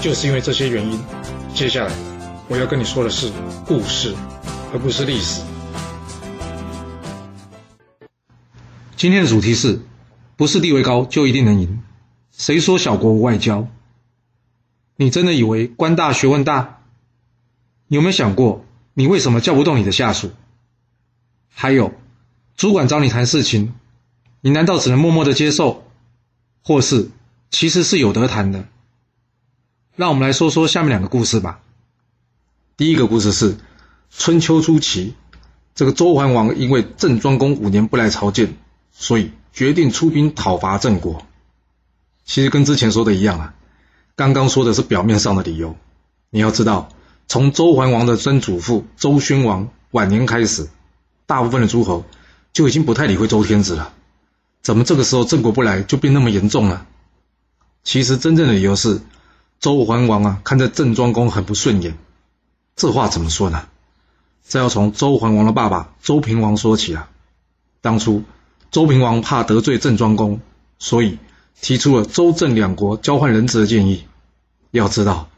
就是因为这些原因，接下来我要跟你说的是故事，而不是历史。今天的主题是：不是地位高就一定能赢。谁说小国无外交？你真的以为官大学问大？有没有想过，你为什么叫不动你的下属？还有，主管找你谈事情，你难道只能默默的接受，或是其实是有得谈的？让我们来说说下面两个故事吧。第一个故事是春秋初期，这个周桓王因为郑庄公五年不来朝见，所以决定出兵讨伐郑国。其实跟之前说的一样啊，刚刚说的是表面上的理由。你要知道，从周桓王的曾祖父周宣王晚年开始，大部分的诸侯就已经不太理会周天子了。怎么这个时候郑国不来就变那么严重了？其实真正的理由是。周桓王啊，看着郑庄公很不顺眼，这话怎么说呢？这要从周桓王的爸爸周平王说起啊。当初周平王怕得罪郑庄公，所以提出了周郑两国交换人质的建议。要知道，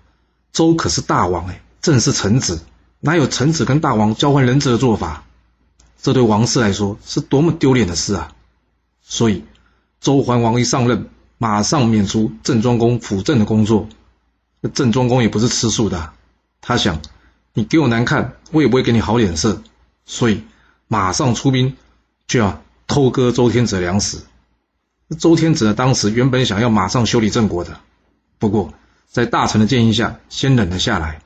周可是大王哎，郑是臣子，哪有臣子跟大王交换人质的做法？这对王室来说是多么丢脸的事啊！所以周桓王一上任，马上免除郑庄公辅政的工作。那郑庄公也不是吃素的，他想，你给我难看，我也不会给你好脸色，所以马上出兵，就要偷割周天子的粮食。周天子呢，当时原本想要马上修理郑国的，不过在大臣的建议下，先忍了下来。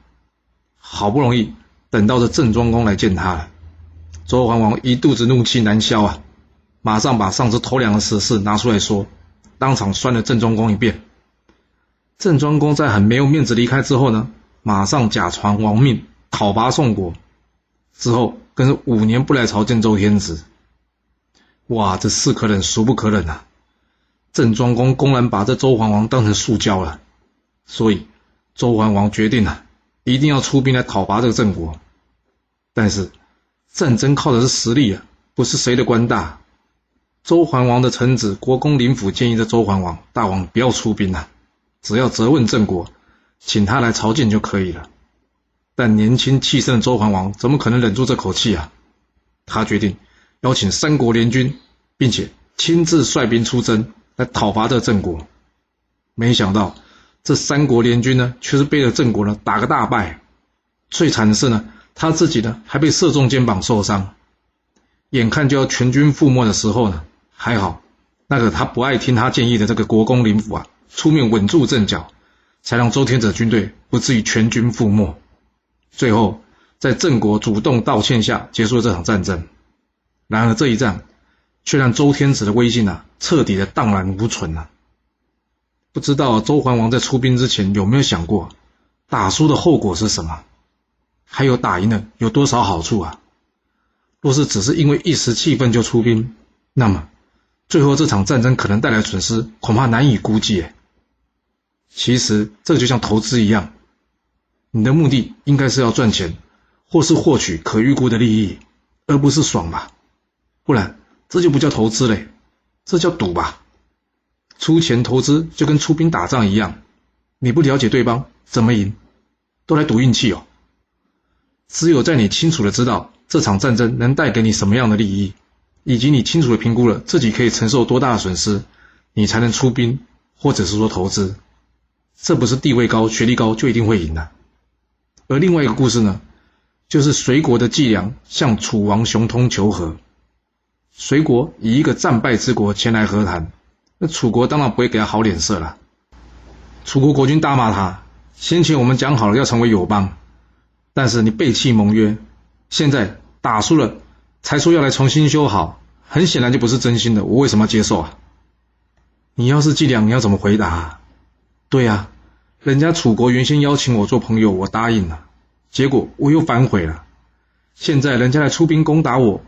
好不容易等到这郑庄公来见他了，周桓王一肚子怒气难消啊，马上把上次偷粮的实事拿出来说，当场酸了郑庄公一遍。郑庄公在很没有面子离开之后呢，马上假传王命讨伐宋国，之后更是五年不来朝见周天子。哇，这是可忍孰不可忍啊！郑庄公公然把这周桓王当成塑胶了，所以周桓王决定了，一定要出兵来讨伐这个郑国。但是战争靠的是实力啊，不是谁的官大。周桓王的臣子国公林甫建议这周桓王大王不要出兵了。只要责问郑国，请他来朝见就可以了。但年轻气盛的周桓王怎么可能忍住这口气啊？他决定邀请三国联军，并且亲自率兵出征来讨伐这郑国。没想到这三国联军呢，却是被了郑国呢打个大败。最惨的是呢，他自己呢还被射中肩膀受伤。眼看就要全军覆没的时候呢，还好那个他不爱听他建议的这个国公林甫啊。出面稳住阵脚，才让周天子军队不至于全军覆没。最后，在郑国主动道歉下，结束了这场战争。然而，这一战却让周天子的威信啊，彻底的荡然无存了。不知道周桓王在出兵之前有没有想过，打输的后果是什么？还有打赢了有多少好处啊？若是只是因为一时气愤就出兵，那么最后这场战争可能带来损失，恐怕难以估计。其实这就像投资一样，你的目的应该是要赚钱，或是获取可预估的利益，而不是爽吧？不然这就不叫投资嘞，这叫赌吧？出钱投资就跟出兵打仗一样，你不了解对方怎么赢，都来赌运气哦。只有在你清楚的知道这场战争能带给你什么样的利益，以及你清楚的评估了自己可以承受多大的损失，你才能出兵，或者是说投资。这不是地位高、学历高就一定会赢的。而另外一个故事呢，就是隋国的季梁向楚王熊通求和。隋国以一个战败之国前来和谈，那楚国当然不会给他好脸色了。楚国国君大骂他：先前我们讲好了要成为友邦，但是你背弃盟约，现在打输了才说要来重新修好，很显然就不是真心的。我为什么要接受啊？你要是季梁，你要怎么回答？对呀，人家楚国原先邀请我做朋友，我答应了，结果我又反悔了。现在人家来出兵攻打我，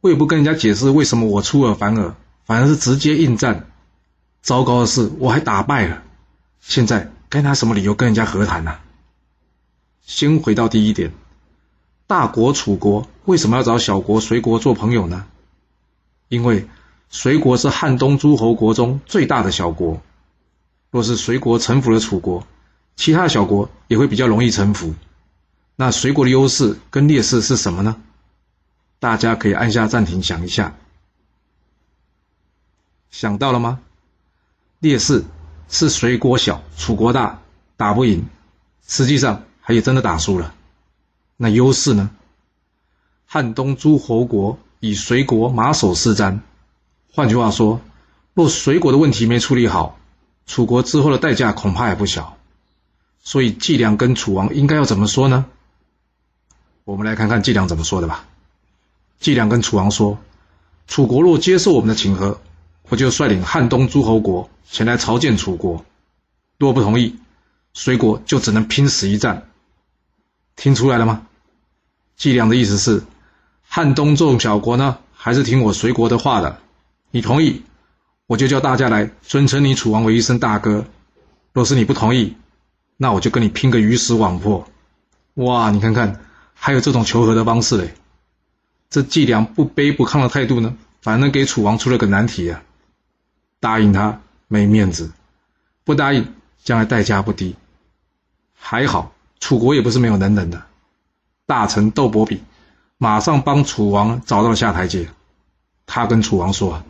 我也不跟人家解释为什么我出尔反尔，反而是直接应战。糟糕的是，我还打败了。现在该拿什么理由跟人家和谈呢？先回到第一点，大国楚国为什么要找小国随国做朋友呢？因为随国是汉东诸侯国中最大的小国，若是随国臣服了楚国，其他小国也会比较容易臣服。那随国的优势跟劣势是什么呢？大家可以按下暂停想一下，想到了吗？劣势是随国小，楚国大，打不赢，实际上还也真的打输了。那优势呢？汉东诸侯国以随国马首是瞻。换句话说，若随国的问题没处理好，楚国之后的代价恐怕也不小。所以季梁跟楚王应该要怎么说呢？我们来看看季梁怎么说的吧。季梁跟楚王说：“楚国若接受我们的请和，我就率领汉东诸侯国前来朝见楚国；若不同意，随国就只能拼死一战。”听出来了吗？季梁的意思是，汉东众小国呢，还是听我随国的话的。你同意，我就叫大家来尊称你楚王为一声大哥；若是你不同意，那我就跟你拼个鱼死网破。哇，你看看。还有这种求和的方式嘞，这季梁不卑不亢的态度呢，反而给楚王出了个难题啊！答应他没面子，不答应将来代价不低。还好楚国也不是没有能人的，大臣窦伯比马上帮楚王找到了下台阶。他跟楚王说啊：“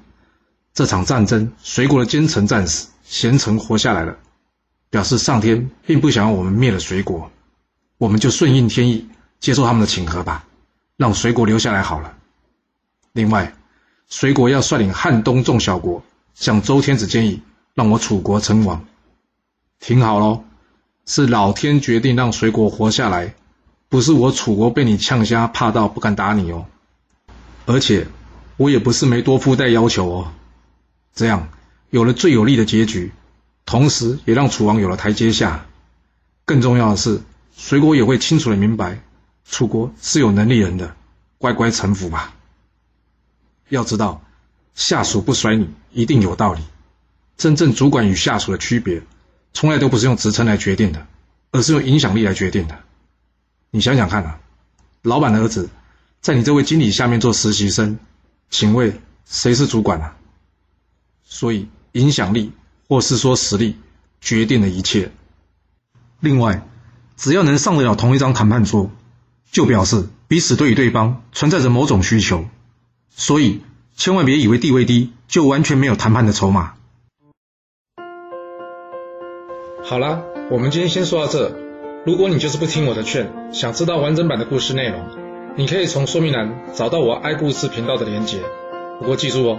这场战争，随国的奸臣战死，贤臣活下来了，表示上天并不想要我们灭了随国，我们就顺应天意。”接受他们的请和吧，让随国留下来好了。另外，随国要率领汉东众小国向周天子建议，让我楚国称王。听好喽，是老天决定让随国活下来，不是我楚国被你呛瞎，怕到不敢打你哦。而且，我也不是没多附带要求哦。这样有了最有利的结局，同时也让楚王有了台阶下。更重要的是，随国也会清楚的明白。楚国是有能力人的，乖乖臣服吧。要知道，下属不甩你一定有道理。真正主管与下属的区别，从来都不是用职称来决定的，而是用影响力来决定的。你想想看啊，老板的儿子在你这位经理下面做实习生，请问谁是主管啊？所以，影响力或是说实力，决定了一切。另外，只要能上得了同一张谈判桌。就表示彼此对于对方存在着某种需求，所以千万别以为地位低就完全没有谈判的筹码。好了，我们今天先说到这。如果你就是不听我的劝，想知道完整版的故事内容，你可以从说明栏找到我爱故事频道的连结。不过记住哦，